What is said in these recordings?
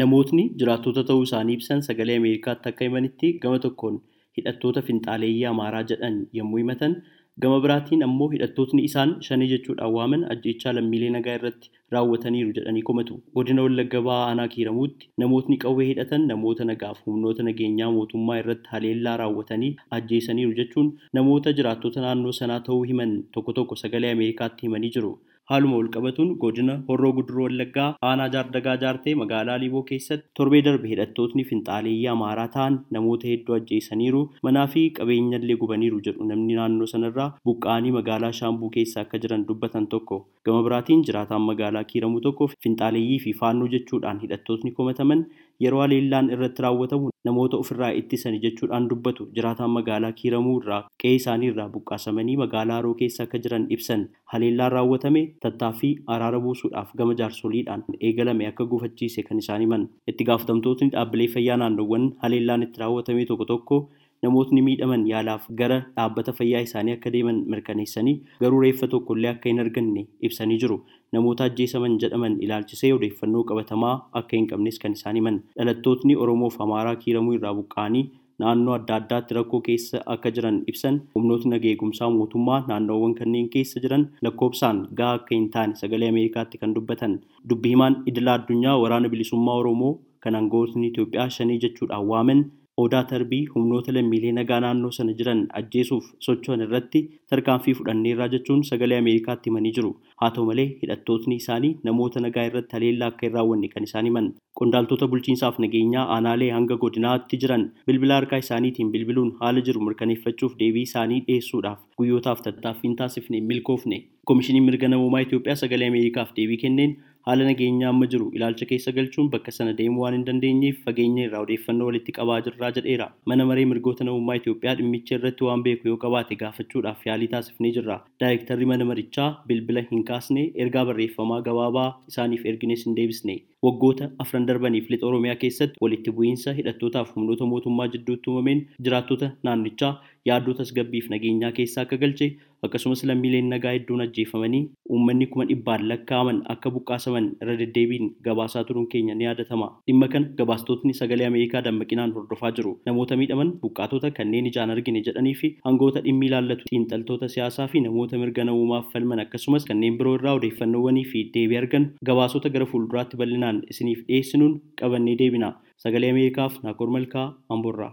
Namootni jiraattota ta'uu isaanii ibsan sagalee Ameerikaatti akka himanitti gama tokkoon hidhattoota finxaaleeyyii Amaaraa jedhan yommuu himatan gama biraatiin ammoo hidhattootni isaan shanee jechuudhaan waaman ajjeechaa lammiilee nagaa irratti raawwataniiru jedhanii komatu. Godina Wallagga Bahaa Aanaa Kiiramuutti namootni qawwee hidhatan namoota nagaaf humnoota nageenyaa mootummaa irratti haleellaa raawwatanii ajjeesaniiru jechuun namoota jiraattota naannoo sanaa ta'uu himan tokko tokko sagalee Ameerikaatti himanii jiru. Haaluma walqabatuun godina Horroo Guduroo Wallaggaa aanaa jaardagaa jaartee magaalaa Liiboo keessatti torbee darbe hidhattootni finxaaleeyyii Amaaraa ta'an namoota hedduu ajjeesaniiru manaa fi qabeenyallee gubaniiru jedhu namni naannoo sanarraa buqqa'anii magaalaa Shaambuu keessa akka jiran dubbatan tokko. Gama biraatiin jiraataan magaalaa Kiiramuu tokko finxaaleeyyii fi faannoo jechuudhaan hidhattootni komataman yeroo haleellaan irratti raawwatamu namoota ofirraa ittisani jechuudhaan dubbatu. Jiraataan magaalaa Kiiramuu irraa qe'ee isaanii irraa buqqaasamanii magaalaa Haroo keessa akka jiran ibsan. Haleellaan raawwatame tattaaffii araara buusuudhaaf gama jaarsoliidhaan eegalame akka gufachiise kan isaan himan. Itti gaafatamtootni dhaabbilee fayyaa naannoowwan haleellaan itti raawwatame tokko tokko namootni miidhaman yaalaaf gara dhaabbata fayyaa isaanii akka deeman mirkaneessanii garuu reeffa tokkollee akka hin arganne ibsanii jiru. Namoota ajjeesaman jedhaman ilaalchisee odeeffannoo qabatamaa akka hin qabnes kan isaan himan. Dhalattootni oromoof amaaraa kiiramuu irraa buqqa'anii naannoo adda addaatti rakkoo keessa akka jiran ibsan. Humnootni nageegumsaa mootummaa naannoowwan kanneen keessa jiran lakkoobsaan gahaa akka hin taane sagalee ameerikaatti kan dubbatan. Dubbi himaan idila addunyaa waraana bilisummaa oromoo kan aangawootni Itoophiyaa shanii jechuudhaan waaman odaa tarbii humnoota lammiilee naannoo sana jiran ajjeesuuf socho'an irratti tarkaanfii fudhanneerraa jechuun sagalee ameerikaatti himanii jiru. Haa ta'u malee hidhattootni isaanii namoota nagaa irratti haleellaa akka hin raawwanne kan isaan himan. Qondaaltota bulchiinsaaf nageenyaa aanaalee hanga godinaatti jiran. Bilbila harkaa isaaniitiin bilbiluun haala jiru mirkaneeffachuuf deebii isaanii dhiyeessuudhaaf guyyootaaf tattaaffiin taasifne milkoofne. Koomishiniin mirga namoomaa Itoophiyaa sagalee ameerikaaf deebii kenneen haala nageenyaa amma jiru ilaalcha keessa galchuun bakka sana deemuu waan hin dandeenyeef fageenya irraa odeeffannoo walitti qabaa jirraa jedheera. Mana maree mirgoota namummaa Itoophiyaa dhimmicha irratti waan beeku yoo qabaate gaafachuudhaaf yaalii taasifnee jirra. Daayirektarri mana marichaa bilbila hin kaasne ergaa barreeffamaa gabaabaa isaaniif ergines hin deebisne waggoota afran darbaniif lixa oromiyaa keessatti walitti bu'iinsa hidhattootaaf humnoota mootummaa jidduutti uumameen jiraattota naannichaa yaaddoo tasgabbiif nageenyaa keessa akka galche akkasumas lammiileen nagaa hedduun ajjeefamanii uummanni kuma dhibbaan lakkaa'aman akka buqqaasaman irra deddeebiin gabaasaa turuun keenya ni yaadatama dhimma kana gabaastotni sagalee ameerikaa dammaqinaan hordofaa jiru. Namoota miidhaman buqqaatota kanneen ijaan argine jedhanii fi hangoota dhimmi ilaallatu. Xiinxaltoota siyaasaa fi namoota mirga namummaaf falman akkasumas kanneen biroo irraa odeeffannoowwanii fi deebii argan gabaasota gara fuulduraatti bal'inaan isiniif dhiyeessinuun qabannee deebina sagalee ameerikaaf naakoor malkaa amboorraa.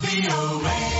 Be